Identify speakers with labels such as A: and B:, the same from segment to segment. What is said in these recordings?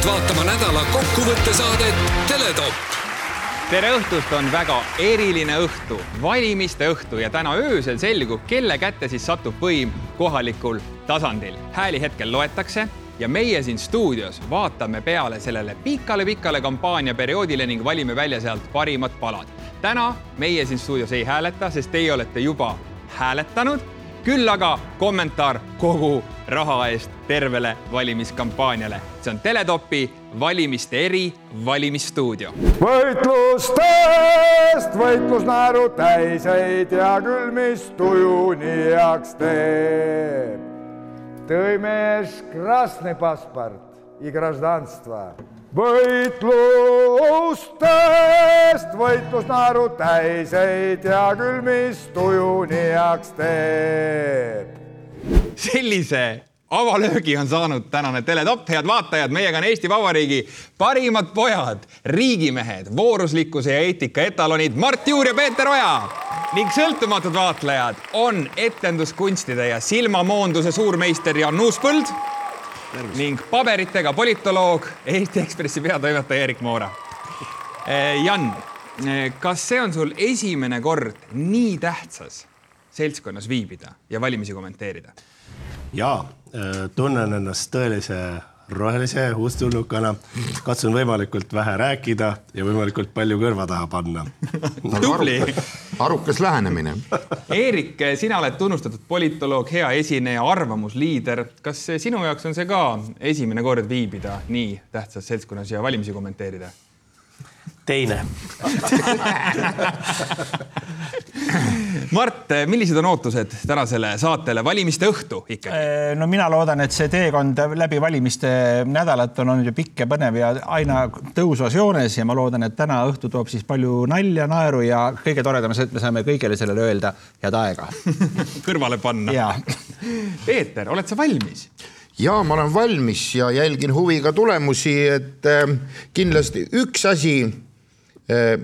A: palutud vaatama nädala kokkuvõttesaadet Teletopp
B: tere õhtust, on väga eriline õhtu, valimiste õhtu ja täna öösel selgub, kelle kätte siis satub võim kohalikul tasandil. hääli hetkel loetakse ja meie siin stuudios vaatame peale sellele pikale-pikale kampaaniaperioodile ning valime välja sealt parimad palad. täna meie siin stuudios ei hääleta, sest teie olete juba hääletanud küll aga kommentaar kogu raha eest tervele valimiskampaaniale. see on Teletopi valimiste eri valimisstuudio.
C: võitlustest võitlus naeru täiseid ja küll mis tujuni heaks teeb. tõime krasne pasport i гражданство võitlustest võitlus naeru täiseid ja küll mis tujuni heaks teeb.
B: sellise avalöögi on saanud tänane Teletopp, head vaatajad, meiega on Eesti Vabariigi parimad pojad, riigimehed, vooruslikkuse ja eetika etalonid Mart Juur ja Peeter Oja ning sõltumatud vaatlejad on etenduskunstide ja silmamoonduse suurmeister Jan Uuspõld ning paberitega politoloog, Eesti Ekspressi peatoimetaja Erik Moora. Eh, Jan, kas see on sul esimene kord nii tähtsas seltskonnas viibida ja valimisi kommenteerida?
D: ja eh, tunnen ennast tõelise rohelise uustulnukana. katsun võimalikult vähe rääkida ja võimalikult palju kõrva taha panna
B: tubli
E: arukas lähenemine.
B: Eerik, sina oled tunnustatud politoloog, hea esineja, arvamusliider. kas sinu jaoks on see ka esimene kord viibida nii tähtsas seltskonnas ja valimisi kommenteerida?
F: Teine
B: Mart, millised on ootused tänasele saatele valimiste õhtu ikkagi?
F: Äh, no mina loodan, et see teekond läbi valimiste nädalat on olnud ju pikk ja põnev ja aina tõusvas joones ja ma loodan, et täna õhtu toob siis palju nalja, naeru ja kõige toredam on see, et me saame kõigele sellele öelda head aega
B: kõrvale panna. Peeter, oled sa valmis?
E: ja ma olen valmis ja jälgin huviga tulemusi, et äh, kindlasti üks asi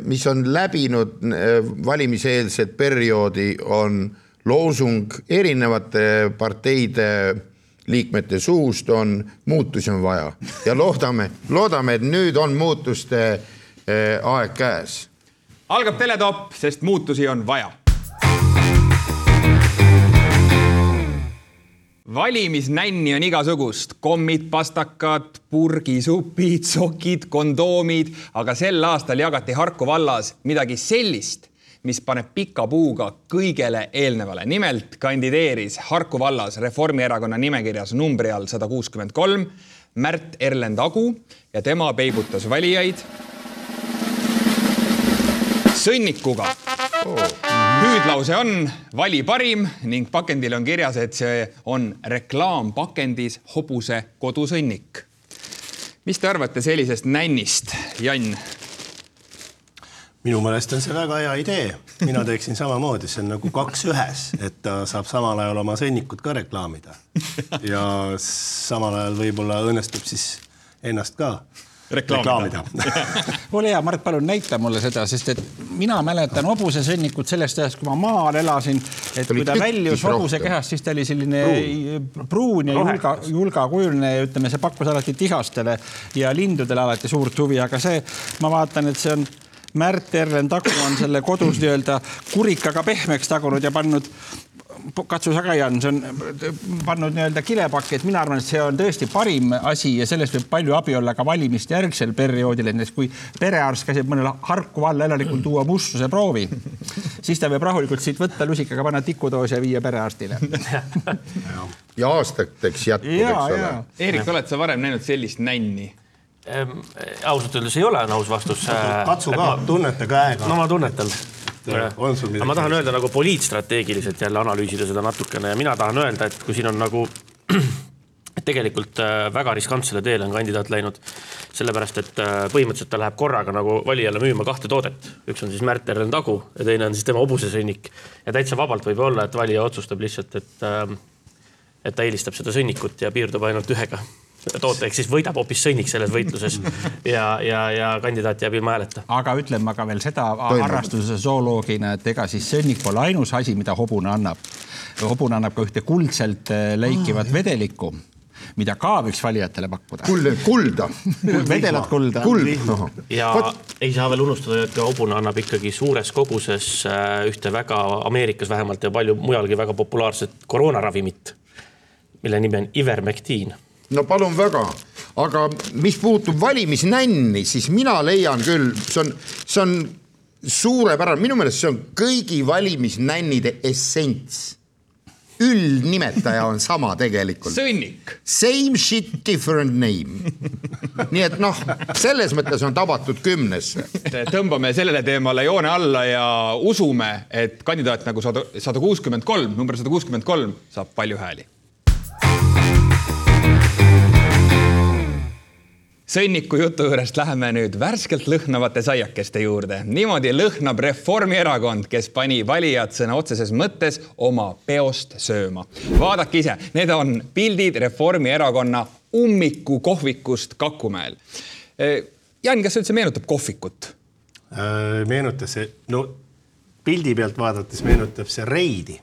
E: mis on läbinud eh, valimiseelset perioodi, on loosung erinevate parteide liikmete suust on muutusi on vaja ja loodame, loodame, et nüüd on muutuste eh, aeg käes.
B: algab Teletopp, sest muutusi on vaja valimisnänni on igasugust, kommid, pastakad, purgisupid, sokid, kondoomid, aga sel aastal jagati Harku vallas midagi sellist, mis paneb pika puuga kõigele eelnevale. nimelt kandideeris Harku vallas Reformierakonna nimekirjas numbri all sada kuuskümmend kolm Märt Erlend Agu ja tema peibutas valijaid sõnnikuga hüüdlause on vali parim ning pakendil on kirjas, et see on reklaampakendis hobuse kodusõnnik. mis te arvate sellisest nännist, Jan?
D: minu meelest on see väga hea idee, mina teeksin samamoodi, see on nagu kaks ühes, et ta saab samal ajal oma sõnnikut ka reklaamida ja samal ajal võib-olla õnnestub siis ennast ka reklaamida, reklaamida.
F: ole hea, Mart, palun näita mulle seda, sest et mina mäletan hobusesõnnikut sellest ajast, kui ma maal elasin, et kui ta väljus hobuse kehast, siis ta oli selline pruun, pruun ja julga, julgakujuline ja ütleme, see pakkus alati tihastele ja lindudele alati suurt huvi, aga see, ma vaatan, et see on Märt Erlen Taku on selle kodus nii-öelda kurikaga pehmeks tagunud ja pannud katsu sa ka, Jan, see on pannud nii-öelda kilepakki, et mina arvan, et see on tõesti parim asi ja sellest võib palju abi olla ka valimiste järgsel perioodil, et näiteks kui perearst käsib mõnel Harku valla elanikul tuua mustuse proovi, siis ta võib rahulikult siit võtta lusikaga, panna tikudoos ja viia perearstile
E: ja aastateks jätkub, eks ole.
B: Eerik, oled sa varem näinud sellist nänni?
G: Ehm, ausalt öeldes ei ole, on aus vastus.
D: katsu ka, tunneta käega.
G: no ma tunnetan sul midagi? ma tahan öelda nagu poliitstrateegiliselt jälle analüüsida seda natukene ja mina tahan öelda, et kui siin on nagu et tegelikult äh, väga riskantsele teele on kandidaat läinud, sellepärast et äh, põhimõtteliselt ta läheb korraga nagu valijale müüma kahte toodet. üks on siis Märt Erlen Tagu ja teine on siis tema hobusesõnnik. ja täitsa vabalt võib olla, et valija otsustab lihtsalt, et, äh, et ta eelistab seda sõnnikut ja piirdub ainult ühega toote, ehk siis võidab hoopis sõnnik selles võitluses ja, ja, ja kandidaat jääb ilma hääleta.
F: aga ütlen ma ka veel seda harrastuse zooloogina, et ega siis sõnnik pole ainus asi, mida hobune annab. hobune annab ka ühte kuldselt äh, läikivat vedelikku mida ka võiks valijatele pakkuda.
E: kuld, kulda.
F: vedelat kulda.
E: kuld.
G: ja ei saa veel unustada, et ka hobune annab ikkagi suures koguses äh, ühte väga Ameerikas vähemalt ja palju mujalgi väga populaarset koroonaravimit, mille nimi on Ivermectin
E: no palun väga, aga mis puutub valimisnänni, siis mina leian küll, see on, see on suurepärane, minu meelest see on kõigi valimisnännide essents. üldnimetaja on sama tegelikult.
B: sõnnik.
E: Same shit, different name. nii et noh, selles mõttes on tabatud kümnesse.
B: tõmbame sellele teemale joone alla ja usume, et kandidaat nagu sada, sada kuuskümmend kolm, number sada kuuskümmend kolm saab palju hääli. Sõnniku jutu juurest läheme nüüd värskelt lõhnavate saiakeste juurde. niimoodi lõhnab Reformierakond, kes pani valijad sõna otseses mõttes oma peost sööma. vaadake ise, need on pildid Reformierakonna ummikukohvikust Kakumäel. Jan, kas see üldse meenutab kohvikut?
D: Äh, meenutas no pildi pealt vaadates meenutab see reidi,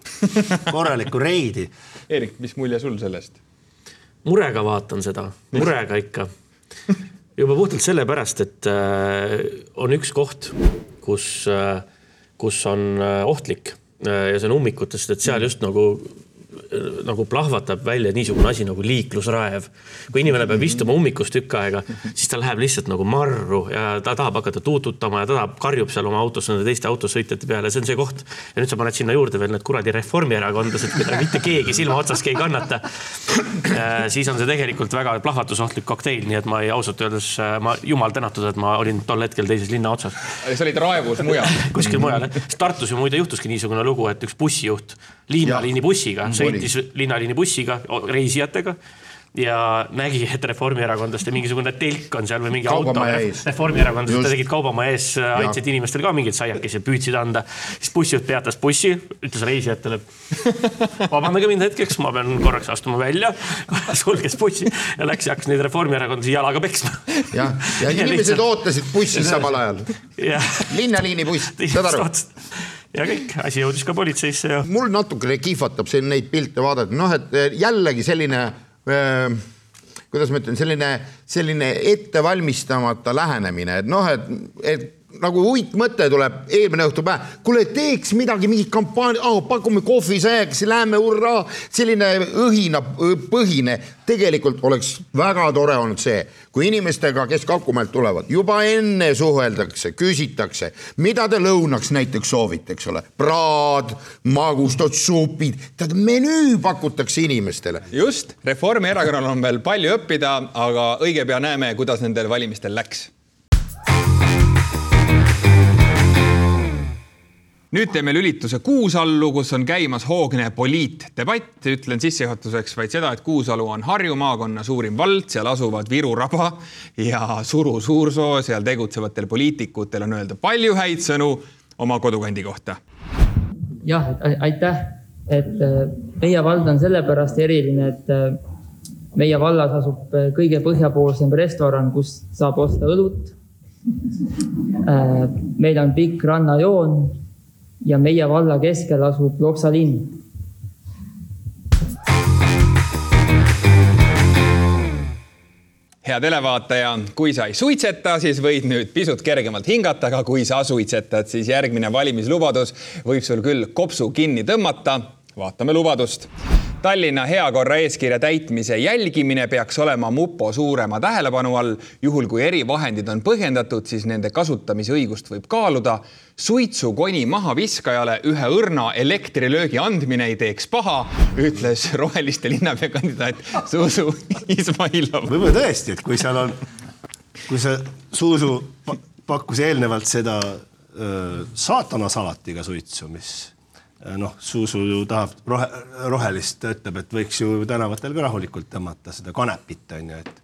D: korralikku reidi.
B: Eerik, mis mulje sul sellest?
G: murega vaatan seda, murega ikka. Juba puhtalt sellepärast, et äh, on üks koht, kus äh,, kus on äh, ohtlik ja see on ummikutes, et seal just nagu nagu plahvatab välja niisugune asi nagu liiklusraev. kui inimene peab istuma ummikus tükk aega, siis ta läheb lihtsalt nagu marru ja ta tahab hakata tuututama ja ta tahab, karjub seal oma autos nende teiste autosõitjate peale, see on see koht. ja nüüd sa paned sinna juurde veel need kuradi reformierakondlased, keda mitte keegi silma otsaski ei kannata. siis on see tegelikult väga plahvatusohtlik kokteil, nii et ma ei ausalt öeldes, ma jumal tänatud, et ma olin tol hetkel teises linna otsas
B: sa olid raevus mujal.
G: kuskil mujal. Tartus ju muide juhtuski niisugune lugu, et üks bussijuht linnaliini bussiga sõitis linnaliini bussiga reisijatega ja nägi, et reformierakondlaste mingisugune telk on seal või mingi
E: Kaubamaja
G: auto reformierakondlased tegid kaubamaja ees, andsid inimestele ka mingeid saiakesi, püüdsid anda. siis bussijuht peatas bussi, ütles reisijatele. vabandage mind hetkeks, ma pean korraks astuma välja. sulges bussi ja läks ja hakkas neid reformierakondlasi jalaga peksma.
E: jah, ja inimesed ootasid bussis samal ajal. linnaliini buss, saad aru?
G: Ja kõik, asi jõudis ka politseisse ja
E: mul natukene kihvatab siin neid pilte vaadata, noh, et eh, jällegi selline äh, kuidas ma ütlen, selline, selline ettevalmistamata lähenemine, et noh, et, et nagu uitmõte tuleb eelmine õhtu päev, kuule teeks midagi, mingit kampaania oh,, pakume kohvisaiakesi, lähme hurraa, selline õhinapõhine. tegelikult oleks väga tore olnud see, kui inimestega, kes Kakumäelt tulevad, juba enne suheldakse, küsitakse, mida te lõunaks näiteks soovite, eks ole, praad, magustad supid, tead menüü pakutakse inimestele.
B: Just, Reformierakonnal on veel palju õppida, aga õige pea näeme, kuidas nendel valimistel läks. Nüüd teeme lülituse Kuusallu, kus on käimas hoogne poliitdebatt. ütlen sissejuhatuseks vaid seda, et Kuusalu on Harju maakonna suurim vald, seal asuvad Viru raba ja Suru Suursoo, seal tegutsevatel poliitikutel on öelda palju häid sõnu oma kodukandi kohta.
H: jah, aitäh, et äh, meie vald on sellepärast eriline, et äh, meie vallas asub äh, kõige põhjapoolsem restoran, kus saab osta õlut. meil on pikk rannajoon ja meie valla keskel asub Loksa linn
B: hea televaataja, kui sa ei suitseta, siis võid nüüd pisut kergemalt hingata, aga kui sa suitsetad, siis järgmine valimislubadus võib sul küll kopsu kinni tõmmata. Vaatame lubadust. Tallinna heakorra eeskirja täitmise jälgimine peaks olema mupo suurema tähelepanu all. juhul kui erivahendid on põhjendatud, siis nende kasutamise õigust võib kaaluda. suitsukoni mahaviskajale ühe õrna elektrilöögi andmine ei teeks paha, ütles roheliste linnapea kandidaat Zuzu Izmailov.
D: võib-olla tõesti, et kui seal on, kui see Zuzu pa- pakkus eelnevalt seda öö, saatanasalatiga suitsu, mis noh, Zuzu tahab rohe, rohelist, ta ütleb, et võiks ju tänavatel ka rahulikult tõmmata seda kanepit on ju, et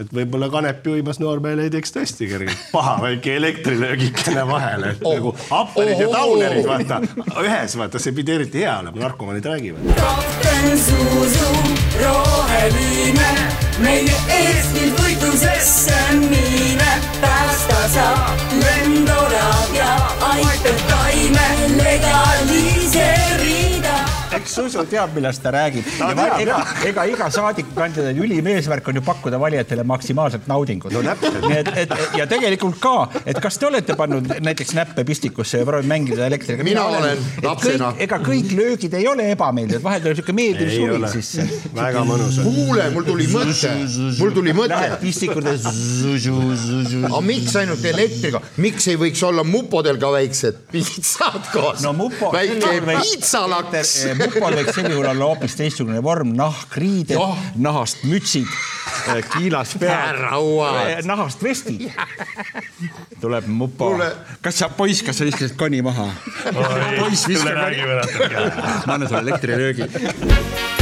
D: et võib-olla kanepi uimas noormehele ei teeks tõesti kergelt paha väike elektrilöögikene vahele, oh, nagu Apperid ja
E: oh,
D: Taunerid
E: oh.
D: vaata ühes vaata, see pidi eriti hea olema, narkomaanid räägivad.
I: kapten Zuzu, roheline, meie Eestit võitlusesse viime, päästa saab lendorav ja aitab taime legaliseerida. Yeah.
D: Eks
F: Zuzu teab, millest ta räägib. ega, ega iga saadikukandidaadi ülim eesmärk on ju pakkuda valijatele maksimaalset naudingut no,. nii et, et ja tegelikult ka, et kas te olete pannud näiteks näppe pistikusse ja proovinud mängida elektriga?
E: mina olen lapsena.
F: ega kõik löögid ei ole ebameeldivad, vahel tuleb siuke meeldiv suvi sisse.
D: väga mõnus on.
E: kuule, mul tuli mõte, mul tuli mõte.
F: Lähed pistikute.
E: aga miks ainult elektriga, miks ei võiks olla mupodel ka väiksed pitsad koos?
F: no mupo.
E: väike pitsalaks.
F: Mupol võiks sel juhul olla hoopis teistsugune vorm, nahkriided oh., nahast mütsid, kiilas pead, nahast vestid. tuleb mupo. kas sa, poiss, kas sa viskasid koni maha? poiss, viska koni. ma annan sulle elektrilöögi.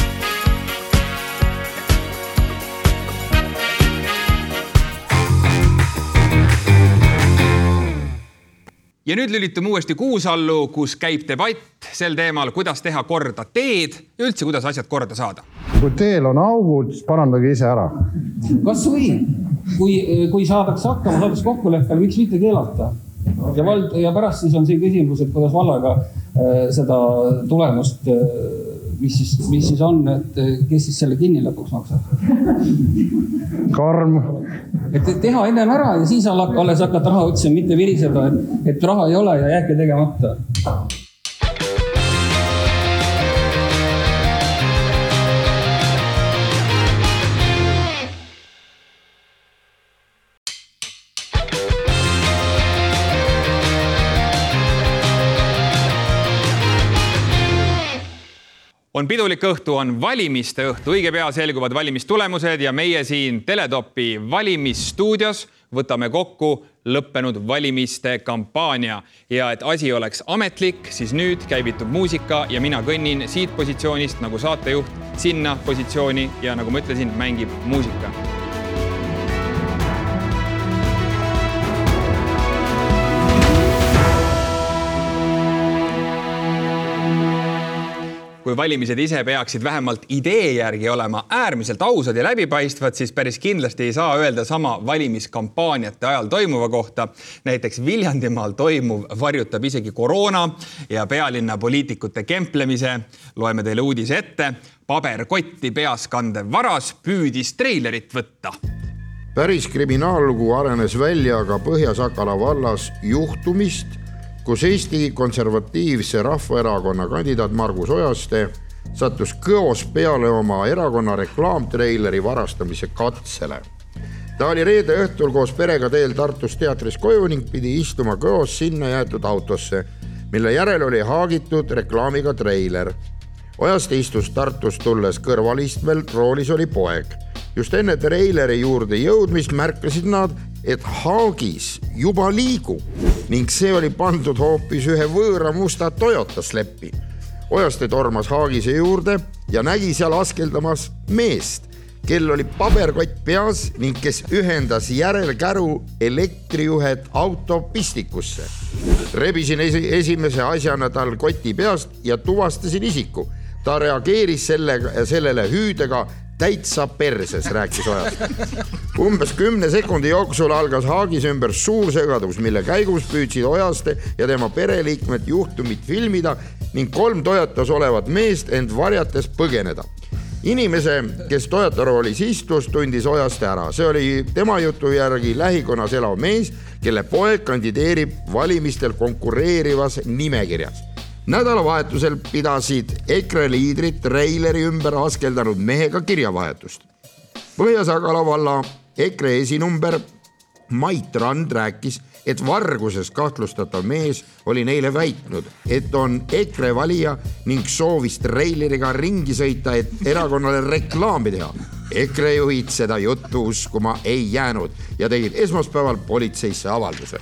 B: Ja nüüd lülitume uuesti Kuusallu, kus käib debatt sel teemal, kuidas teha korda teed ja üldse, kuidas asjad korda saada.
C: kui teel on augud, siis parandage ise ära.
J: kasvõi kui, kui saadakse hakkama, saadakse kokkuleppele, miks mitte keelata ja vald ja pärast siis on see küsimus, et kuidas vallaga äh, seda tulemust äh, mis siis, mis siis on, et kes siis selle kinni lõpuks maksab?
C: karm.
J: et teha ennem ära ja siis alles hakata raha otsima, mitte viriseda, et, et raha ei ole ja jääbki tegemata.
B: On pidulik õhtu, on valimiste õhtu, õige pea selguvad valimistulemused ja meie siin Teletopi valimisstuudios võtame kokku lõppenud valimiste kampaania. Ja et asi oleks ametlik, siis nüüd käivitub muusika ja mina kõnnin siit positsioonist nagu saatejuht sinna positsiooni ja nagu ma ütlesin, mängib muusika kui valimised ise peaksid vähemalt idee järgi olema äärmiselt ausad ja läbipaistvad, siis päris kindlasti ei saa öelda sama valimiskampaaniate ajal toimuva kohta. näiteks Viljandimaal toimuv varjutab isegi koroona ja pealinna poliitikute kemplemise. loeme teile uudise ette. paberkotti peas kandev varas püüdis treilerit võtta
E: päris kriminaallugu arenes välja ka Põhja-Sakala vallas juhtumist kus Eesti Konservatiivse Rahvaerakonna kandidaat Margus Ojaste sattus kõos peale oma erakonna reklaamtreileri varastamise katsele. ta oli reede õhtul koos perega teel Tartust teatrist koju ning pidi istuma kõos sinna jäetud autosse, mille järel oli haagitud reklaamiga treiler. Ojaste istus Tartust tulles kõrvalistmel, roolis oli poeg. just enne treileri juurde jõudmist märkasid nad, et haagis juba liigub ning see oli pandud hoopis ühe võõra musta Toyota sleppi. Ojaste tormas haagise juurde ja nägi seal askeldamas meest, kel oli paberkott peas ning kes ühendas järelkäru elektrijuhet auto pistikusse. rebisin esi esimese asjana tal koti peast ja tuvastasin isiku. ta reageeris sellega, sellele hüüdega täitsa perses, rääkis Ojas. umbes kümne sekundi jooksul algas haagis ümber suur segadus, mille käigus püüdsid Ojaste ja tema pereliikmed juhtumit filmida ning kolm Toyotas olevat meest end varjates põgeneda. Inimese, kes Toyota roolis istus, tundis Ojaste ära, see oli tema jutu järgi lähikonnas elav mees, kelle poeg kandideerib valimistel konkureerivas nimekirjas nädalavahetusel pidasid EKRE liidrid treileri ümber askeldanud mehega kirjavahetust. Põhja-Sagala valla EKRE esinumber Mait Rand rääkis, et varguses kahtlustatav mees oli neile väitnud, et on EKRE valija ning soovis treileriga ringi sõita, et erakonnale reklaami teha. EKRE juhid seda juttu uskuma ei jäänud ja tegid esmaspäeval politseisse avalduse.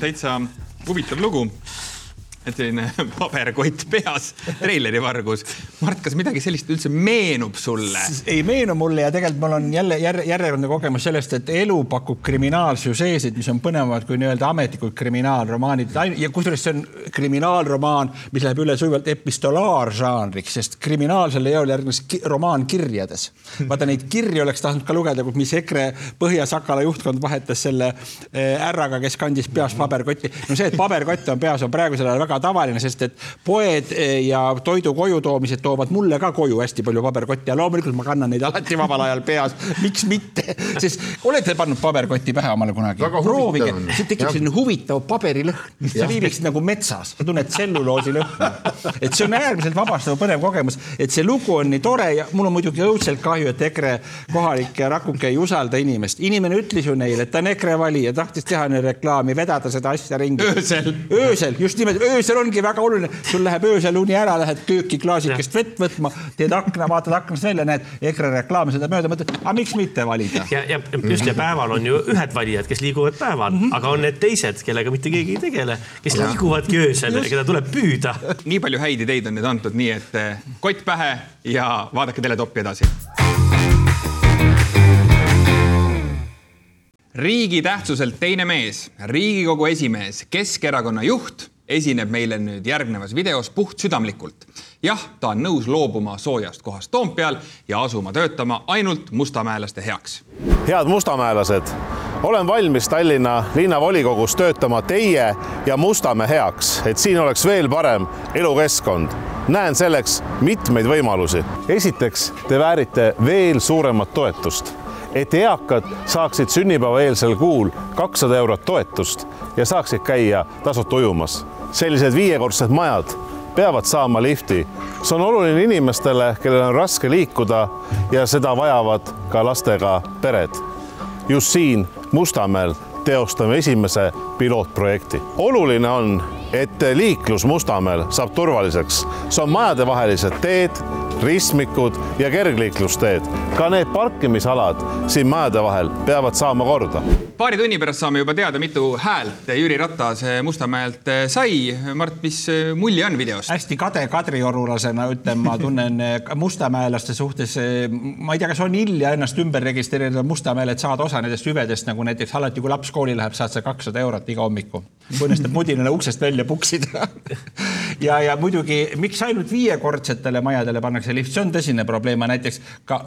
B: täitsa huvitav lugu selline paberkott peas, treileri vargus. Mart, kas midagi sellist üldse meenub sulle?
F: ei meenu mulle ja tegelikult mul on jälle järje, järjekordne kogemus sellest, et elu pakub kriminaalsüžeesid, mis on põnevamad kui nii-öelda ametlikud kriminaalromaanid ja kusjuures see on kriminaalromaan, mis läheb üle sujuvalt epistolaaržanriks, sest kriminaalsele eole järgnes ki romaan kirjades. vaata neid kirju oleks tahtnud ka lugeda, mis EKRE Põhja-Sakala juhtkond vahetas selle härraga, kes kandis peas paberkotti. no see, et paberkott on peas, on praegusel ajal väga väga tavaline, sest et poed eh, ja toidu koju toomised toovad mulle ka koju hästi palju paberkotti ja loomulikult ma kannan neid alati vabal ajal peas. miks mitte, sest olete pannud paberkotti pähe omale kunagi? proovige, siit tekib selline huvitav paberilõhn, sa viibiksid nagu metsas, sa tunned tselluloosi lõhna. et see on äärmiselt vabastav, põnev kogemus, et see lugu on nii tore ja mul on muidugi õudselt kahju, et EKRE kohalik rakuke ei usalda inimest. inimene ütles ju neile, et ta on EKRE valija, tahtis teha neile reklaami, vedada seda asja ringi.
B: öösel.
F: öösel, just nimelt, öösel ongi väga oluline, sul läheb öösel uni ära, lähed kööki klaasikest vett võtma, teed akna, vaatad aknast välja, näed EKRE reklaami, seda mööda, mõtled, aga miks mitte valida.
G: ja, ja just ja päeval on ju ühed valijad, kes liiguvad päeval mm, -hmm. aga on need teised, kellega mitte keegi ei tegele, kes ja. liiguvadki öösel ja keda tuleb püüda.
B: nii palju häid ideid on nüüd antud, nii et eh, kott pähe ja vaadake teletoppi edasi. riigi tähtsuselt teine mees, Riigikogu esimees, Keskerakonna juht esineb meile nüüd järgnevas videos puhtsüdamlikult. jah, ta on nõus loobuma soojast kohast Toompeal ja asuma töötama ainult mustamäelaste heaks.
K: head mustamäelased, olen valmis Tallinna linnavolikogus töötama teie ja Mustamäe heaks, et siin oleks veel parem elukeskkond. näen selleks mitmeid võimalusi. esiteks, te väärite veel suuremat toetust et eakad saaksid sünnipäevaeelsel kuul kakssada eurot toetust ja saaksid käia tasuta ujumas. sellised viiekordsed majad peavad saama lifti. see on oluline inimestele, kellel on raske liikuda ja seda vajavad ka lastega pered. just siin Mustamäel teostame esimese pilootprojekti. oluline on, et liiklus Mustamäel saab turvaliseks. see on majadevahelised teed ristmikud ja kergliiklusteed. ka need parkimisalad siin majade vahel peavad saama korda.
B: paari tunni pärast saame juba teada, mitu häält Jüri Ratas Mustamäelt sai. Mart, mis mulje on videost?
F: hästi kade kadriorulasena ütlen, ma tunnen mustamäelaste suhtes, ma ei tea, kas on hilja ennast ümber registreerida Mustamäel, et saada osa nendest hüvedest, nagu näiteks alati, kui laps kooli läheb, saad sa kakssada eurot iga hommiku. kui õnnestub mudinale uksest välja puksida ja, ja muidugi, miks ainult viiekordsetele majadele pannakse lift, see on tõsine probleem, näiteks ka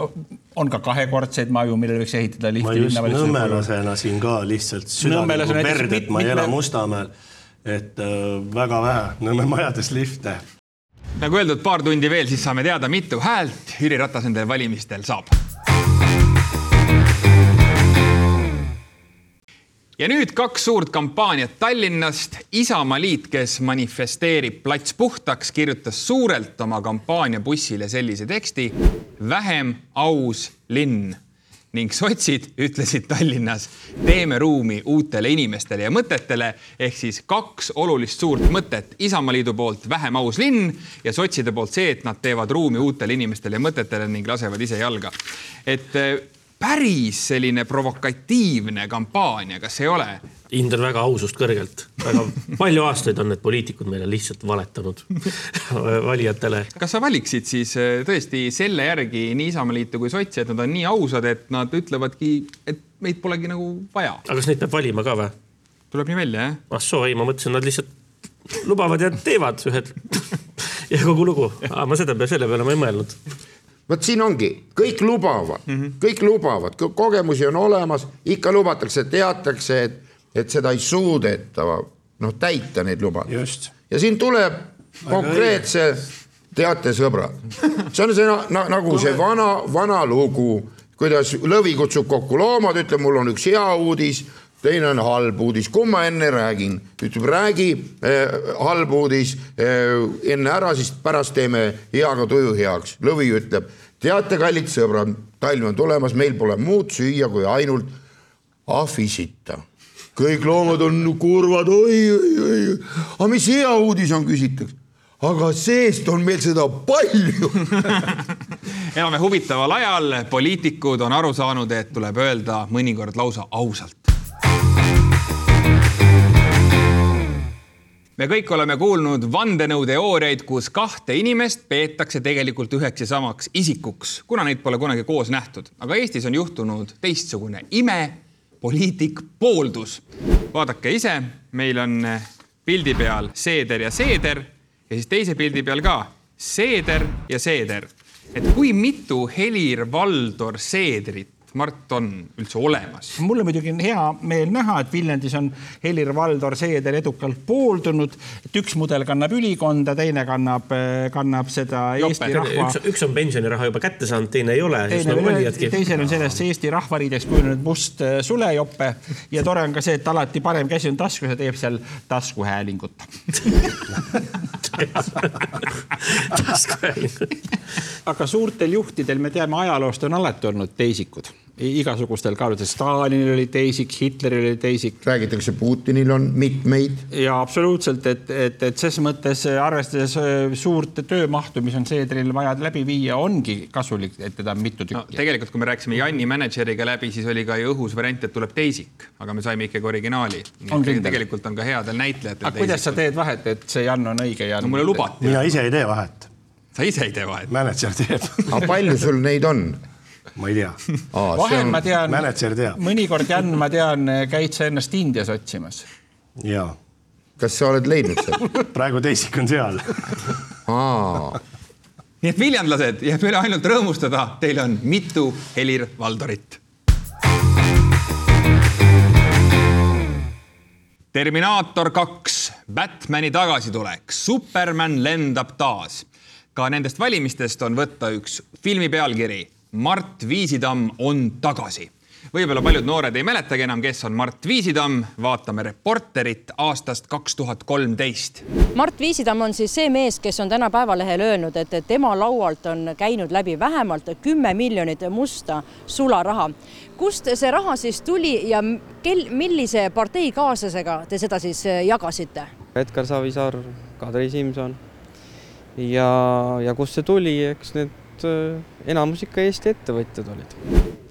F: on ka kahekordseid maju, millele võiks ehitada lifti.
D: ma just nõmmelasena siin ka lihtsalt südamlikku verd, et ma ei ela Mustamäel. et äh, väga vähe Nõmme majades lifte.
B: nagu öeldud, paar tundi veel, siis saame teada, mitu häält Jüri Ratas nendel valimistel saab ja nüüd kaks suurt kampaaniat Tallinnast. Isamaaliit, kes manifesteerib plats puhtaks, kirjutas suurelt oma kampaaniabussile sellise teksti. vähem aus linn ning sotsid ütlesid Tallinnas, teeme ruumi uutele inimestele ja mõtetele ehk siis kaks olulist suurt mõtet Isamaaliidu poolt vähem aus linn ja sotside poolt see, et nad teevad ruumi uutele inimestele ja mõtetele ning lasevad ise jalga. et päris selline provokatiivne kampaania, kas ei ole?
G: hindan väga ausust kõrgelt, väga palju aastaid on need poliitikud meile lihtsalt valetanud valijatele.
B: kas sa valiksid siis äh, tõesti selle järgi nii Isamaaliitu kui sotsi, et nad on nii ausad, et nad ütlevadki, et meid polegi nagu vaja?
G: aga kas neid peab valima ka või?
B: tuleb nii välja, jah?
G: ah soo, ei, ma mõtlesin, nad lihtsalt lubavad ja teevad ühed ja kogu lugu, ma seda, selle peale ma ei mõelnud
E: vot siin ongi, kõik lubavad mm, -hmm. kõik lubavad, kogemusi on olemas, ikka lubatakse, teatakse, et, et seda ei suudeta noh, täita neid lubadusi. ja siin tuleb konkreetse, teate, sõbrad, see on see na, na, nagu see vana, vana lugu, kuidas lõvi kutsub kokku loomad, ütleb, mul on üks hea uudis teine on halb uudis, kumma enne räägin, ütleb räägi eh, halb uudis eh, enne ära, siis pärast teeme heaga tuju heaks. lõvi ütleb, teate, kallid sõbrad, talv on tulemas, meil pole muud süüa kui ainult ahvisita. kõik loomad on kurvad. Oi, oi, oi, aga mis hea uudis on, küsitakse. Aga seest on meil seda palju.
B: Elame huvitaval ajal, poliitikud on aru saanud, et tuleb öelda mõnikord lausa ausalt me kõik oleme kuulnud vandenõuteooriaid, kus kahte inimest peetakse tegelikult üheks ja samaks isikuks, kuna neid pole kunagi koos nähtud. aga Eestis on juhtunud teistsugune ime, poliitik pooldus. vaadake ise, meil on pildi peal Seeder ja Seeder ja siis teise pildi peal ka Seeder ja Seeder. et kui mitu Helir-Valdor Seederit Mart on üldse olemas?
F: mul on muidugi hea meel näha, et Viljandis on Helir-Valdor Seeder edukalt pooldunud, et üks mudel kannab ülikonda, teine kannab, kannab seda Eesti rahva.
G: üks, üks on pensioniraha juba kätte saanud, teine ei ole.
F: veel, teisel on sellest Eesti rahvariideks kujunenud must äh, sulejope ja tore on ka see, et alati parem käsi on taskus ja teeb seal taskuhäälingut aga suurtel juhtidel me teame ajaloost on alati olnud teisikud igasugustel kaalutlustel. Stalinil oli teisik, Hitleril oli teisik.
E: räägitakse, Putinil on mitmeid.
F: ja absoluutselt, et, et, et ses mõttes arvestades äh, suurt töömahtu, mis on Seedril vaja läbi viia, ongi kasulik, et teda on mitu tükki no,.
B: tegelikult, kui me rääkisime Janni mänedžeriga läbi, siis oli ka ju õhus variant, et tuleb teisik, aga me saime ikkagi originaali. tegelikult on ka headel näitlejatel.
F: aga kuidas sa teed vahet, et see Jan on õige Jan?
B: no mulle lubati.
D: mina ise ei tee vahet.
B: sa ise ei tee vahet?
D: mänedžer teeb
E: aga palju sul neid on?
D: Ma ei tea.
F: vahel ma tean, mõnikord, Jan, ma tean, käid sa ennast Indias otsimas?
D: jaa.
E: kas sa oled leidnud seal
D: praegu teisik on seal
B: nii et viljandlased, jääb üle ainult rõõmustada, teil on mitu Helir-Valdorit. Terminaator kaks, Batmani tagasitulek, Superman lendab taas. ka nendest valimistest on võtta üks filmi pealkiri Mart Viisitamm on tagasi. võib-olla paljud noored ei mäletagi enam, kes on Mart Viisitamm, vaatame Reporterit aastast kaks tuhat kolmteist.
L: Mart Viisitamm on siis see mees, kes on täna Päevalehel öelnud, et tema laualt on käinud läbi vähemalt kümme miljonit musta sularaha. kust see raha siis tuli ja kel, millise parteikaaslasega te seda siis jagasite?
M: Edgar Savisaar, Kadri Simson ja, ja kust see tuli, eks need enamus ikka Eesti ettevõtjad olid.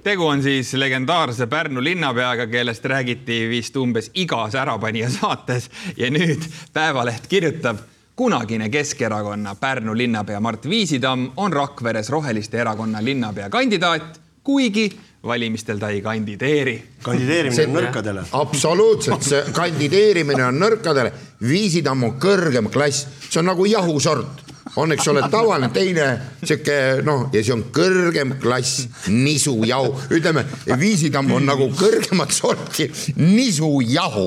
B: tegu on siis legendaarse Pärnu linnapeaga, kellest räägiti vist umbes igas Ärapanija saates ja nüüd Päevaleht kirjutab kunagine Keskerakonna Pärnu linnapea Mart Viisitamm on Rakveres Roheliste Erakonna linnapea kandidaat, kuigi valimistel ta ei kandideeri.
D: kandideerimine see, on nõrkadele.
E: absoluutselt, see kandideerimine on nõrkadele. Viisitamm on kõrgem klass, see on nagu jahusort on, eks ole, tavaline teine sihuke noh, ja see on kõrgem klass nisujahu, ütleme, Viisitamm on nagu kõrgemat sorti nisujahu.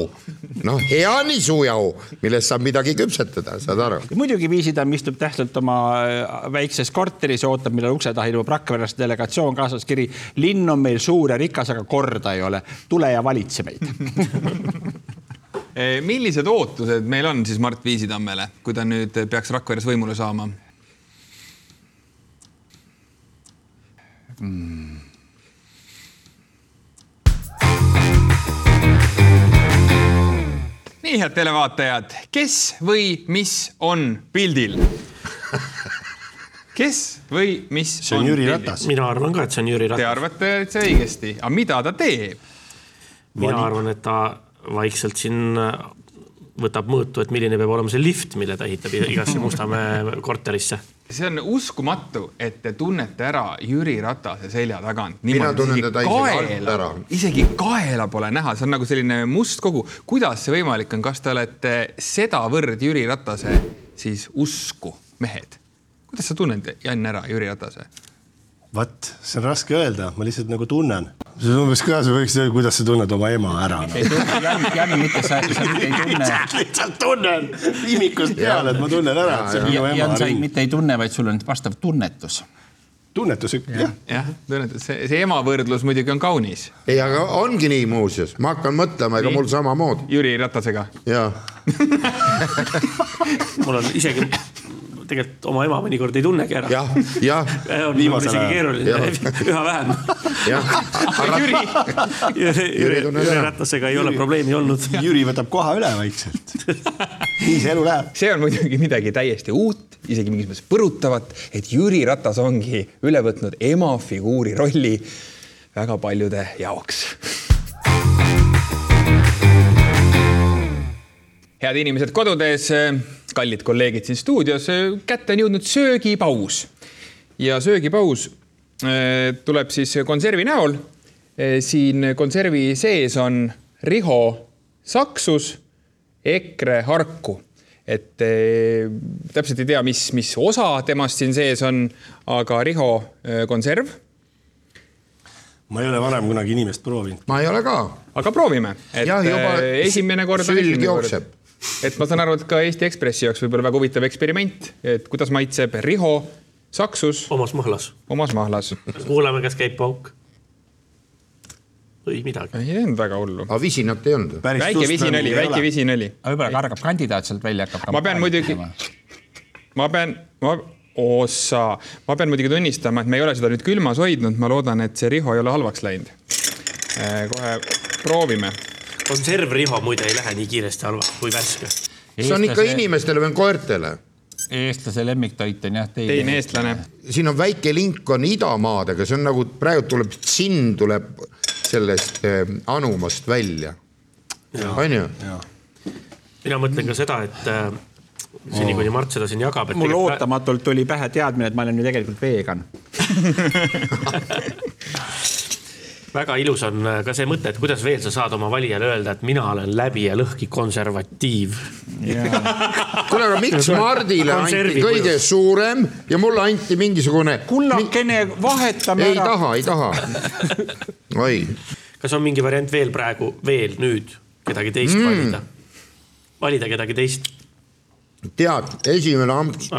E: noh, hea nisujahu, millest saab midagi küpsetada, saad aru.
F: muidugi Viisitamm istub tähtsalt oma äh, väikses korteris ja ootab, millal ukse taha ilmub Rakverest delegatsioon kaasas kiri. linn on meil suur ja rikas, aga korda ei ole. tule ja valitse meid
B: millised ootused meil on siis Mart Viisitammele, kui ta nüüd peaks Rakveres võimule saama mm.? nii, head televaatajad, kes või mis on pildil? kes või mis
D: see on, on Jüri Ratas.
G: mina arvan ka, et see on Jüri Ratas.
B: Te arvate, et see õigesti, aga mida ta teeb?
G: mina arvan, et ta vaikselt siin äh, võtab mõõtu, et milline peab olema see lift, mille ta ehitab igasse Mustamäe korterisse.
B: see on uskumatu, et te tunnete ära Jüri Ratase selja tagant.
E: mina tunnen teda isegi alt ära.
B: isegi kaela pole näha, see on nagu selline must kogu. kuidas see võimalik on, kas te olete sedavõrd Jüri Ratase siis usku mehed? kuidas sa tunned, Jan, ära Jüri Ratase?
D: vot, see on raske öelda, ma lihtsalt nagu tunnen. See on umbes ka, sa võiks öelda, kuidas sa tunned oma ema ära no..
F: Jan, Jan, mitte sa, sa mitte ei tunne.
D: lihtsalt tunnen viimikust peale, et ma tunnen ära, et see on minu ema.
F: Jan, sa mitte ei tunne, vaid sul on vastav tunnetus
D: tunnetus, jah.
B: jah, tunnetus, see, see ema võrdlus muidugi on kaunis.
E: ei, aga ongi nii muuseas, ma hakkan mõtlema, ega mul samamoodi.
B: Jüri Ratasega.
E: jaa
G: mul on isegi tegelikult oma ema mõnikord ei tunnegi ära.
E: jah, jah.
G: on isegi keeruline, üha vähem. Jüri, Jüri, Jüri, Jüri Ratasega ei ole probleemi olnud.
D: Jüri võtab koha üle vaikselt. nii see elu läheb.
B: see on muidugi midagi täiesti uut, isegi mingis mõttes põrutavat, et Jüri Ratas ongi üle võtnud ema figuuri rolli väga paljude jaoks head inimesed kodudes kallid kolleegid siin stuudios, kätte on jõudnud söögipaus ja söögipaus äh, tuleb siis konservi näol. Äh, siin konservi sees on Riho Saksus, EKRE Harku, et täpselt ei tea, mis, mis osa temast siin sees on, aga Riho konserv
D: ma ei ole varem kunagi inimest proovinud.
E: ma ei ole ka.
B: aga proovime, et
E: Jah, juba
B: esimene kord
E: sülg jookseb.
B: Et ma saan aru, et ka Eesti Ekspressi jaoks võib-olla väga huvitav eksperiment, et kuidas maitseb Riho saksus
G: omas mahlas.
B: omas mahlas.
G: kuulame, kas käib pauk. ei midagi.
B: ei olnud väga hullu.
E: aga visinat ei olnud.
B: väike visin oli, väike visin oli.
F: võib-olla kargab kandidaat sealt välja, hakkab.
B: ma pean muidugi, ma pean, ma, ossa, ma pean muidugi tunnistama, et me ei ole seda nüüd külmas hoidnud, ma loodan, et see Riho ei ole halvaks läinud. kohe proovime.
G: Konservriho muide ei lähe nii kiiresti halvaks kui värske.
E: see on ikka inimestele või koertele.
F: eestlase lemmiktoit on jah teine.
B: teine eestlane.
E: siin on väike link on idamaadega, see on nagu praegu tuleb džinn tuleb sellest eh, anumast välja. on ju?
G: mina mõtlen ka seda, et äh, seni, kuni Mart seda siin jagab, et
F: mul
G: tegelikult-
F: ootamatult tuli pähe teadmine, et ma olen ju tegelikult vegan.
G: väga ilus on äh, ka see mõte, et kuidas veel sa saad oma valijale öelda, et mina olen läbi ja lõhki konservatiiv.
E: kuule, aga miks Mardile anti kõige
G: kujus.
E: suurem ja mulle anti mingisugune.
F: kullakene, vahetame
E: ei
F: ära.
E: taha, ei taha. oi,
G: kas on mingi variant veel praegu, veel nüüd kedagi teist
E: Mm.
G: valida? valida kedagi teist
E: tead, esimene amps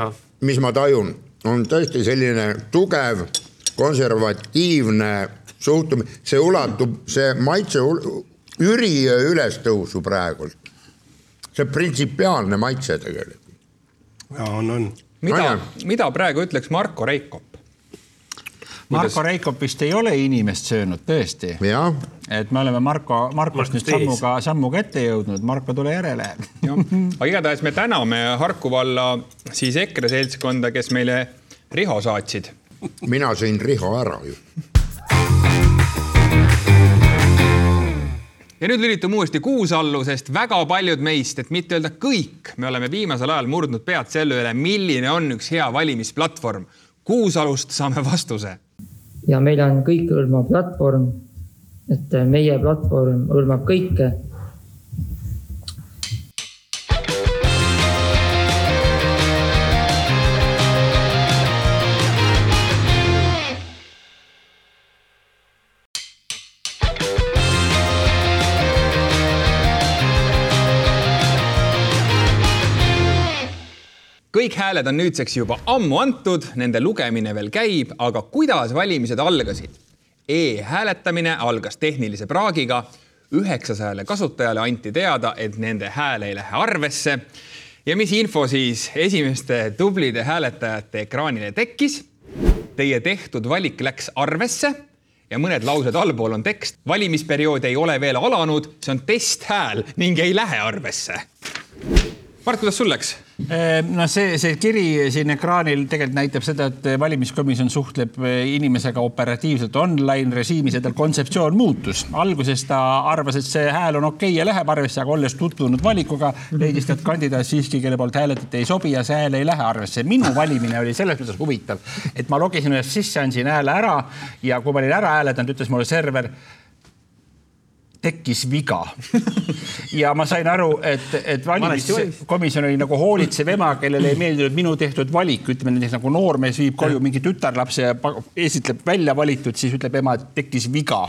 E: mis ma tajun, on tõesti selline tugev konservatiivne suhtumine, see ulatub, see maitse üriöö ülestõusu praegult. see printsipiaalne maitse tegelikult.
D: ja on, on.
B: mida, mida praegu ütleks Marko Reikop?
F: Marko Reikop vist ei ole inimest söönud, tõesti. et me oleme Marko, Markost nüüd sammuga, sammuga ette jõudnud, Marko, tule järele.
B: aga igatahes me täname Harku valla siis EKRE seltskonda, kes meile Riho saatsid.
E: mina sõin Riho ära ju.
B: Ja nüüd lülitume uuesti Kuusallu, sest väga paljud meist, et mitte öelda kõik, me oleme viimasel ajal murdnud pead selle üle, milline on üks hea valimisplatvorm. Kuusalust saame vastuse.
H: ja meil on kõikehõlmav platvorm. et meie platvorm hõlmab kõike
B: kõik hääled on nüüdseks juba ammu antud, nende lugemine veel käib, aga kuidas valimised algasid e? e-hääletamine algas tehnilise praagiga. üheksasajale kasutajale anti teada, et nende hääl ei lähe arvesse. ja mis info siis esimeste tublide hääletajate ekraanile tekkis? Teie tehtud valik läks arvesse ja mõned laused allpool on tekst. valimisperiood ei ole veel alanud, see on testhääl ning ei lähe arvesse. Mart, kuidas sul läks?
F: no see, see kiri siin ekraanil tegelikult näitab seda, et valimiskomisjon suhtleb inimesega operatiivselt online režiimis ja tal kontseptsioon muutus. alguses ta arvas, et see hääl on okei okay ja läheb arvesse, aga olles tutvunud valikuga, leidis ta, et kandidaat siiski, kelle poolt hääletati, ei sobi ja see hääl ei lähe arvesse. minu valimine oli selles mõttes huvitav, et ma logisin ennast sisse, andsin hääle ära ja kui ma olin ära hääletanud, ütles mulle server tekkis viga. ja ma sain aru, et, et valimiskomisjon oli nagu hoolitsev ema, kellele ei meeldinud minu tehtud valik, ütleme näiteks nagu noormees viib koju mingi tütarlapse ja esitleb välja valitud, siis ütleb ema, et tekkis viga.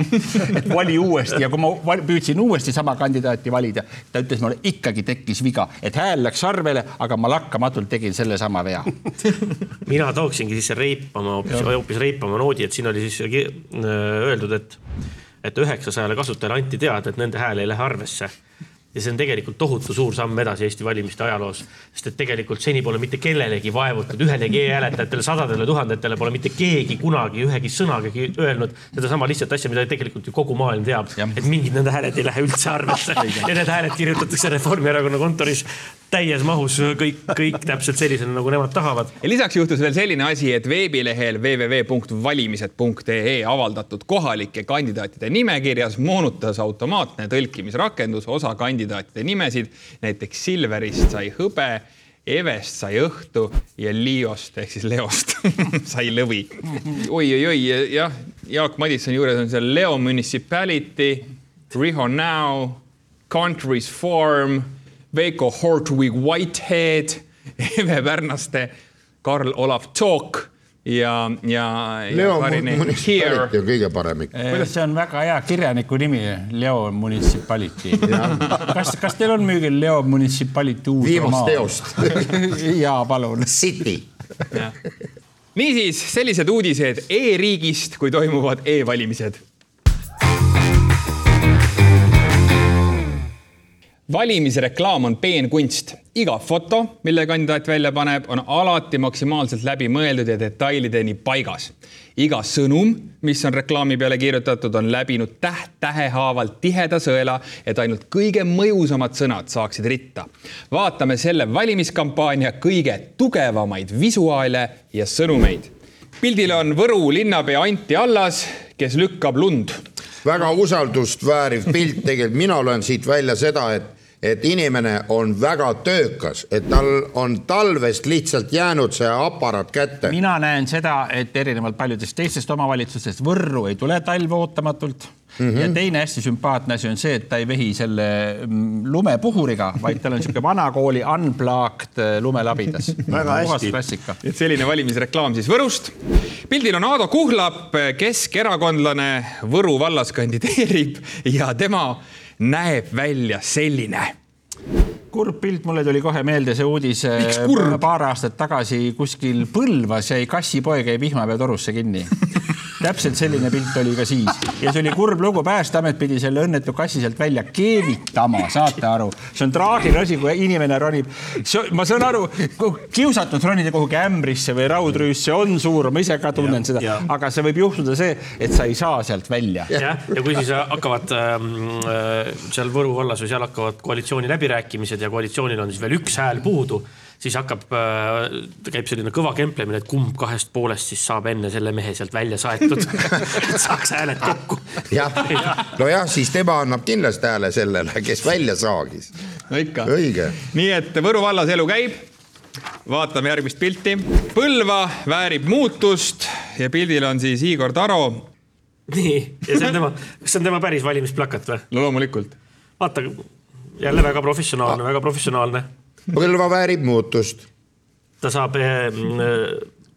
F: et vali uuesti ja kui ma püüdsin uuesti sama kandidaati valida, ta ütles mulle ikkagi tekkis viga, et hääl läks arvele, aga ma lakkamatult tegin sellesama vea.
G: mina tooksingi sisse reipama, hoopis, hoopis reipama noodi, et siin oli siis ki- öeldud, et, et üheksasajale kasutajale anti teada, et nende hääl ei lähe arvesse. ja see on tegelikult tohutu suur samm edasi Eesti valimiste ajaloos, sest et tegelikult seni pole mitte kellelegi vaevutud, ühelegi e-hääletajatele, sadadele tuhandetele pole mitte keegi kunagi ühegi sõnagagi öelnud sedasama lihtsat asja, mida tegelikult ju kogu maailm teab, et mingid nende hääled ei lähe üldse arvesse. Ja need hääled kirjutatakse Reformierakonna kontoris täies mahus kõik, kõik täpselt sellisena, nagu nemad tahavad.
B: ja lisaks juhtus veel selline asi, et veebilehel www.valimised.ee avaldatud kohalike kandidaatide nimekirjas moonutas automaatne tõlkimisrakendus osa kandidaatide nimesid. näiteks Silverist sai hõbe, Evest sai õhtu ja Liost ehk siis Leost sai lõvi oi,. oi-oi-oi, jah, Jaak Madissoni juures on seal Leo Municipality, Riho Now, Countries Farm, Veiko Hortwig Whitehead, Eve Pärnaste, Karl-Olav Tšok, ja, ja.
E: Leo Municipality on kõige parem ikka.
F: kuidas see on väga hea kirjaniku nimi, Leo Municipality. kas, kas teil on müügil Leo Municipality uus
E: Viimast teost.
F: ja palun.
E: City.
B: niisiis, sellised uudised e-riigist, kui toimuvad e-valimised valimisreklaam on peenkunst. iga foto, mille kandidaat välja paneb, on alati maksimaalselt läbimõeldud ja detailideni paigas. iga sõnum, mis on reklaami peale kirjutatud, on läbinud täht-tähe haaval tiheda sõela, et ainult kõige mõjusamad sõnad saaksid ritta. vaatame selle valimiskampaania kõige tugevamaid visuaale ja sõnumeid. pildil on Võru linnapea Anti Allas, kes lükkab lund
E: väga usaldust vääriv pilt tegelikult, mina loen siit välja seda, et, et inimene on väga töökas, et tal on talvest lihtsalt jäänud see aparaat kätte.
F: mina näen seda, et erinevalt paljudest teistest omavalitsustest Võrru ei tule talv ootamatult mm. -hmm. ja teine hästi sümpaatne asi on see, et ta ei vehi selle mm, lumepuhuriga, vaid tal on niisugune vanakooli unplugged äh, lumelabidas.
D: Väga hästi.
F: klassika.
B: et selline valimisreklaam siis Võrust. pildil on Aado Kuhlap, keskerakondlane Võru vallas kandideerib ja tema näeb välja selline.
F: kurb pilt, mulle tuli kohe meelde see uudis.
B: Kurb?
F: paar aastat tagasi kuskil Põlvas jäi kassipoeg jäi vihmapea torusse kinni. täpselt selline pilt oli ka siis. Ja see oli kurb lugu, Päästeamet pidi selle õnnetu kassi sealt välja keevitama, saate aru, see on traagiline asi, kui inimene ronib, ma saan aru, kiusatud ronida kuhugi ämbrisse või raudrüüsse on suur, ma ise ka tunnen seda, aga see võib juhtuda see, et sa ei saa sealt välja.
G: jah, ja kui siis hakkavad ähm, äh, seal Võru vallas või seal hakkavad koalitsiooniläbirääkimised ja koalitsioonil on siis veel üks hääl puudu, siis hakkab, käib selline kõva kemplemine, et kumb kahest poolest siis saab enne selle mehe sealt välja saetud, et saaks hääled kokku.
E: jah, nojah, siis tema annab kindlasti hääle sellele, kes välja saagis.
B: no ikka.
E: õige.
B: nii et Võru vallas elu käib. vaatame järgmist pilti. Põlva väärib muutust ja pildil on siis Igor Taro.
G: nii, ja see on tema, kas see on tema päris valimisplakat või?
B: no loomulikult.
G: vaata, jälle väga professionaalne, väga professionaalne.
E: Põlva väärib muutust.
G: ta saab,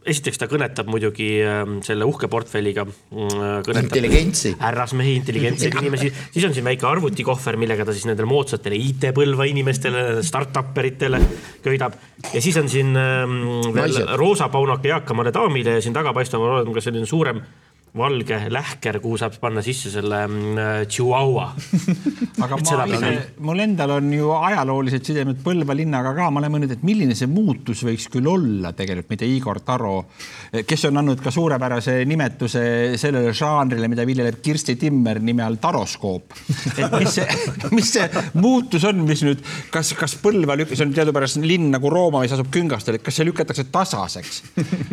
G: esiteks ta kõnetab muidugi äh, selle uhke portfelliga.
E: Intelligentsi.
G: härrasmehi, intelligentseid inimesi, siis on siin väike arvutikohver, millega ta siis nendele moodsatele IT-põlva inimestele, startup eritele köidab. ja siis on siin ähm, veel
E: Naised.
G: roosa paunake eakamale daamile ja siin taga paistab ka selline suurem valge lähker, kuhu saab panna sisse selle mm, chihuahua.
F: aga ma ise mul endal on ju ajaloolised sidemed Põlva linnaga ka, ma olen mõelnud, et milline see muutus võiks küll olla tegelikult, mida Igor Taro, kes on andnud ka suurepärase nimetuse sellele žanrile, mida viljeleb Kirsti Timmer nime all taroskoop. et mis see, mis see muutus on, mis nüüd, kas, kas Põlva lük-, see on teadupärast linn nagu Rooma, mis asub küngastel, et kas see lükatakse tasaseks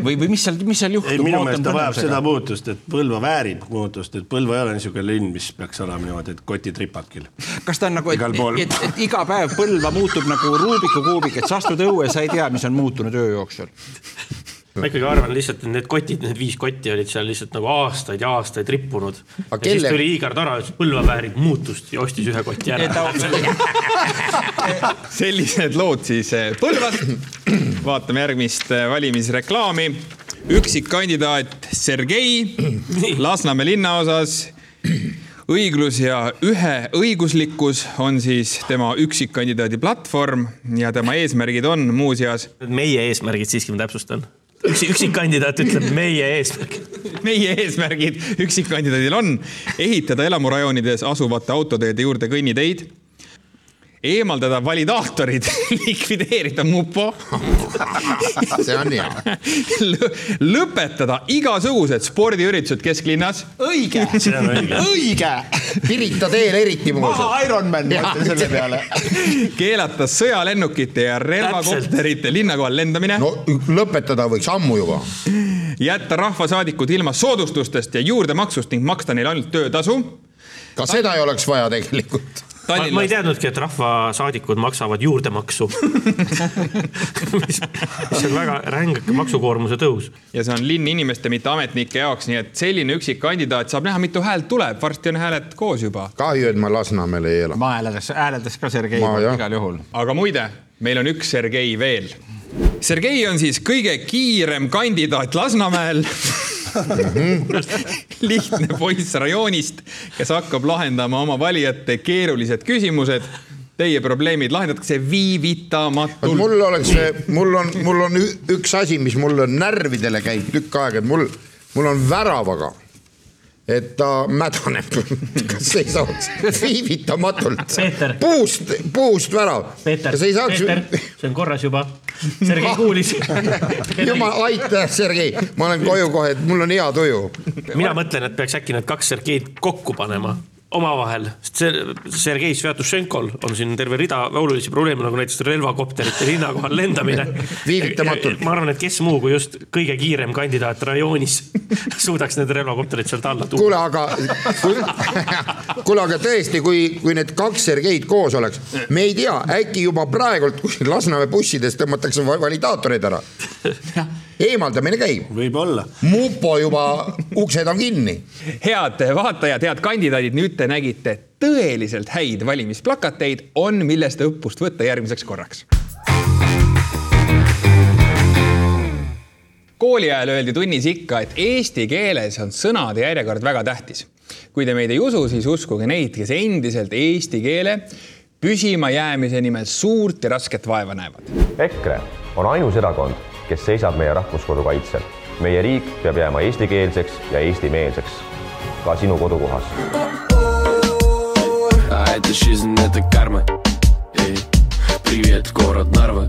F: või, või mis seal, mis seal juhtub?
D: ei, minu meelest ta vajab seda muutust, et Põlva väärib muutust, et Põlva ei ole niisugune linn, mis peaks olema niimoodi, et kotid ripad küll.
F: kas ta on nagu, et, et, et iga päev Põlva muutub nagu Rubiku kuubik, et sa astud õue, sa ei tea, mis on muutunud öö jooksul.
G: Ma ikkagi arvan lihtsalt, et need kotid, need viis kotti olid seal lihtsalt nagu aastaid ja aastaid rippunud. ja
E: kelle-
G: siis tuli Igor Taro, ütles Põlva väärib muutust ja ostis ühe koti ära.
B: sellised lood siis eh, Põlvast. vaatame järgmist eh, valimisreklaami. üksikkandidaat Sergei Lasnamäe linnaosas. õiglus ja üheõiguslikkus on siis tema üksikkandidaadi platvorm ja tema eesmärgid on muuseas
G: meie eesmärgid siiski ma täpsustan. üks, üksikkandidaat ütleb meie eesmärk.
B: meie eesmärgid üksikkandidaadil on ehitada elamurajoonides asuvate autoteede juurde kõnniteid, eemaldada validaatorid, likvideerida mupo,
E: see on hea.
B: lõpetada igasugused spordiüritused kesklinnas,
F: õige,
D: õige.
F: õige.
E: Pirita teel eriti
F: maha
E: muuseas.
F: Ironman, ma ütlen selle peale.
B: keelata sõjalennukite ja relvakopterite linna kohal lendamine
E: no lõpetada võiks ammu juba.
B: jätta rahvasaadikud ilma soodustustest ja juurdemaksust ning maksta neile ainult töötasu.
E: ka seda ei oleks vaja tegelikult.
G: Ma, ma ei teadnudki, et rahvasaadikud maksavad juurdemaksu mis, mis on väga ränk maksukoormuse tõus.
B: ja see on linn inimeste, mitte ametnike jaoks, nii et selline üksikkandidaat saab näha, mitu häält tuleb, varsti on hääled koos juba.
E: kahju, et ma Lasnamäel ei ela.
F: ma hääleldaks, hääleldaks ka Sergei
E: Ma
F: igal juhul.
B: aga muide, meil on üks Sergei veel. Sergei on siis kõige kiirem kandidaat Lasnamäel lihtne poiss rajoonist, kes hakkab lahendama oma valijate keerulised küsimused. Teie probleemid lahendatakse viivitamatult.
E: mul oleks, mul on, mul on üks asi, mis mul on närvidele käib tükk aega, et mul, mul on väravaga et ta mädaneb, kas ei saaks viivitamatult puust, puust värav.
G: Peeter,
E: kas ei saaks
G: Peeter, see on korras juba. Sergei kuulis.
E: jumal, aitäh, Sergei, ma olen koju kohe, et mul on hea tuju.
G: mina mõtlen, et peaks äkki need kaks Sergeid kokku panema omavahel, sest see Sergei Svjatošenkol on siin terve rida olulisi probleeme, nagu näiteks relvakopterite linna kohal lendamine.
E: Viivitamatult.
G: ma arvan, et kes muu kui just kõige kiirem kandidaat rajoonis suudaks need relvakopterid sealt alla tuua.
E: kuule, aga, kuule, aga tõesti, kui, kui need kaks Sergeid koos oleks, me ei tea, äkki juba praegult kuskil Lasnamäe bussides tõmmatakse va- validaatoreid ära. Eemaldamine käib.
D: võib-olla.
E: mupo juba, uksed on kinni.
B: head vaatajad, head kandidaadid, nüüd te nägite tõeliselt häid valimisplakateid, on millest õppust võtta järgmiseks korraks. kooli ajal öeldi tunnis ikka, et eesti keeles on sõnade järjekord väga tähtis. kui te meid ei usu, siis uskuge neid, kes endiselt eesti keele püsima jäämise nimel suurt ja rasket vaeva näevad.
N: EKRE on ainus erakond, kes seisab meie rahvuskodu kaitsel . meie riik peab jääma eestikeelseks ja eestimeelseks ka sinu kodukohas .
O: А это жизнь, это карма Эй, Привет, город Нарва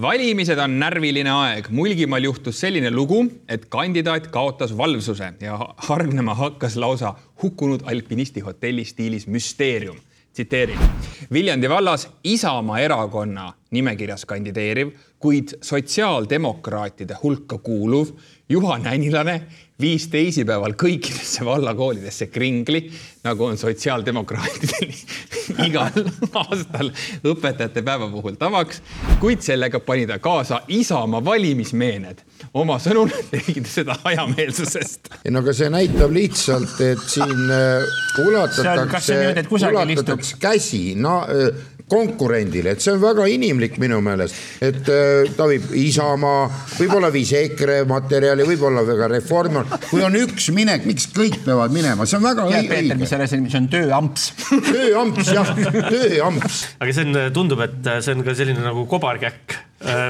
B: valimised on närviline aeg. Mulgimaal juhtus selline lugu, et kandidaat kaotas valvsuse ja hargnema hakkas lausa hukkunud alpinisti hotelli stiilis müsteerium. tsiteerin. Viljandi vallas Isamaa erakonna nimekirjas kandideeriv, kuid sotsiaaldemokraatide hulka kuuluv Juhan Änilane viis teisipäeval kõikidesse vallakoolidesse kringli, nagu on sotsiaaldemokraatidel igal aastal õpetajate päeva puhul tavaks, kuid sellega pani ta kaasa Isamaa valimismeened. Oma sõnul tegi ta seda hajameelsusest.
E: no aga see näitab lihtsalt, et siin äh, ulatatakse ulatatakse käsi no, äh, konkurendile, et see on väga inimlik minu meelest, et äh, ta viib Isamaa, võib-olla viis EKRE materjali, võib-olla ka Reform, kui on üks minek, miks kõik peavad minema, see on väga
F: tead,
E: õi-
F: Peeter, mis
E: õige.
F: selle asi, see on tööamps.
E: tööamps jah, tööamps.
G: aga see on, tundub, et see on ka selline nagu kobarkäkk,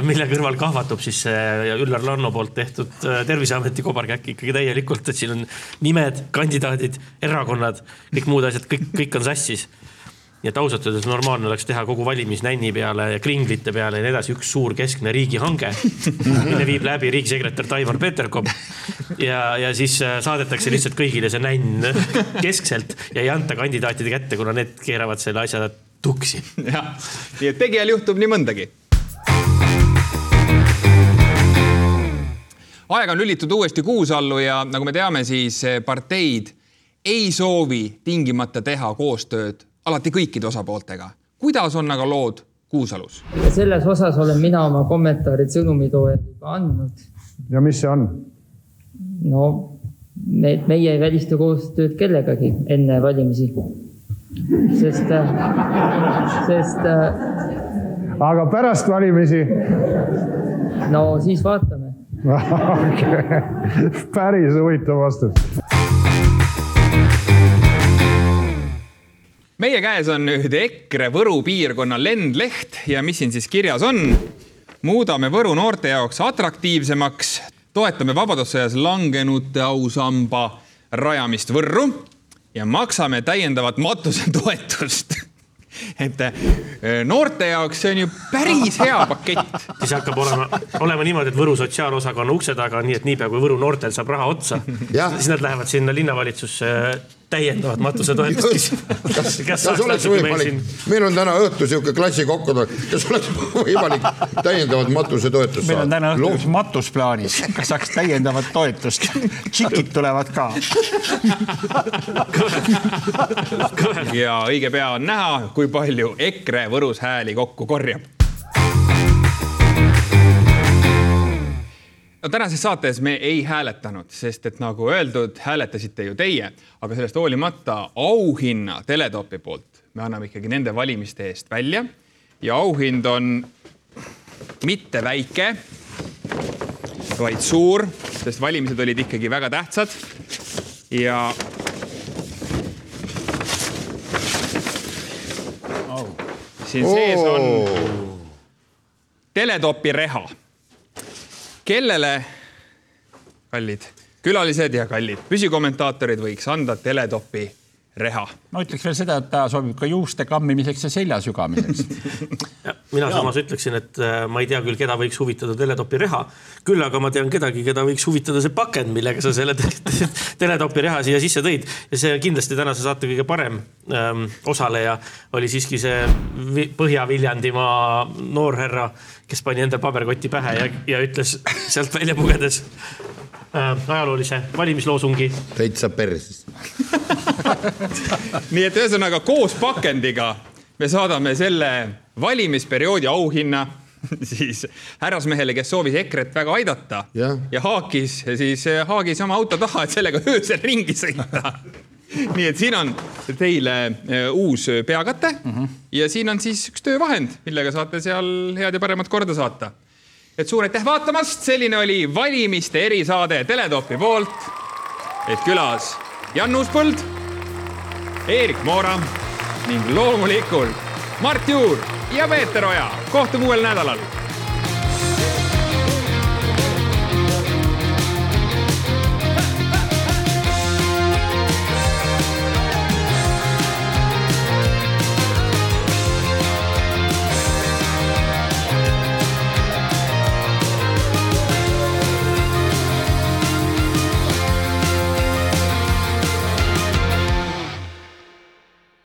G: mille kõrval kahvatub siis see Üllar Lanno poolt tehtud äh, Terviseameti kobarkäkk ikkagi täielikult, et siin on nimed, kandidaadid, erakonnad, kõik muud asjad, kõik, kõik on sassis nii et ausalt öeldes normaalne oleks teha kogu valimisnänni peale ja kringlite peale ja nii edasi üks suur keskne riigihange, mille viib läbi riigisekretär Taivar Peterkop. ja, ja siis äh, saadetakse lihtsalt kõigile see nänn keskselt ja ei anta kandidaatide kätte, kuna need keeravad selle asja tuksi.
B: jah, nii et tegijal juhtub nii mõndagi. aeg on lülitud uuesti Kuusallu ja nagu me teame, siis parteid ei soovi tingimata teha koostööd alati kõikide osapooltega. kuidas on aga lood Kuusalus?
H: selles osas olen mina oma kommentaarid sõnumitoojale juba andnud.
C: ja mis see on?
H: no me, meie ei välista koostööd kellegagi enne valimisi. sest, sest
C: aga pärast valimisi?
H: no siis vaatame.
C: okei, päris huvitav vastus.
B: Meie käes on nüüd EKRE Võru piirkonna lendleht ja mis siin siis kirjas on? muudame Võru noorte jaoks atraktiivsemaks, toetame Vabadussõjas langenute ausamba rajamist Võrru ja maksame täiendavat matusetoetust et eh, noorte jaoks see on ju päris hea pakett.
G: siis hakkab olema, olema niimoodi, et Võru sotsiaalosakonna ukse taga, nii et niipea kui Võru noortel saab raha otsa, siis nad lähevad sinna linnavalitsusse täiendavat matusetoetust küsima.
E: kas, kas oleks võimalik, meil on täna õhtul sihuke klassi kokkutulek, kas oleks võimalik täiendavat matusetoetust
F: meil on
E: saada?
F: täna õhtul üks matus plaanis, kas saaks täiendavat toetust? tšikid tulevad ka.
B: ja õige pea on näha, kui palju EKRE Võrus hääli kokku korjab. No tänases saates me ei hääletanud, sest et nagu öeldud, hääletasite ju teie, aga sellest hoolimata auhinna Teletopi poolt me anname ikkagi nende valimiste eest välja. Ja auhind on mitte väike, vaid suur, sest valimised olid ikkagi väga tähtsad. Ja siin sees on teletopi reha. Kellele, kallid külalised ja kallid püsikommentaatorid, võiks anda teletopi reha?
F: ma ütleks veel seda, et ta sobib ka juuste kammimiseks ja selja sügamiseks.
G: Mina samas ütleksin, et äh, ma ei tea küll, keda võiks huvitada teletopi reha, küll aga ma tean kedagi, keda võiks huvitada see pakend, millega sa selle te te teletopi reha siia sisse tõid. Ja see kindlasti tänase saate kõige parem ähm, osaleja oli siiski see Vi Põhja-Viljandimaa noorhärra, kes pani enda paberkoti pähe ja, ja ütles sealt välja pugedes äh, ajaloolise valimisloosungi.
E: täitsa perses
B: nii et ühesõnaga koos pakendiga me saadame selle valimisperioodi auhinna siis härrasmehele, kes soovis EKRE-t väga aidata
E: ja,
B: ja haakis siis haagis oma auto taha, et sellega öösel ringi sõita. nii et siin on teile äh, uus peakate mm -hmm. ja siin on siis üks töövahend, millega saate seal head ja paremat korda saata. Et suur aitäh vaatamast, selline oli valimiste erisaade Teletopi poolt. et külas Jan Uuspõld, Eerik Moora ning loomulikult Mart Juur ja Peeter Oja. kohtume uuel nädalal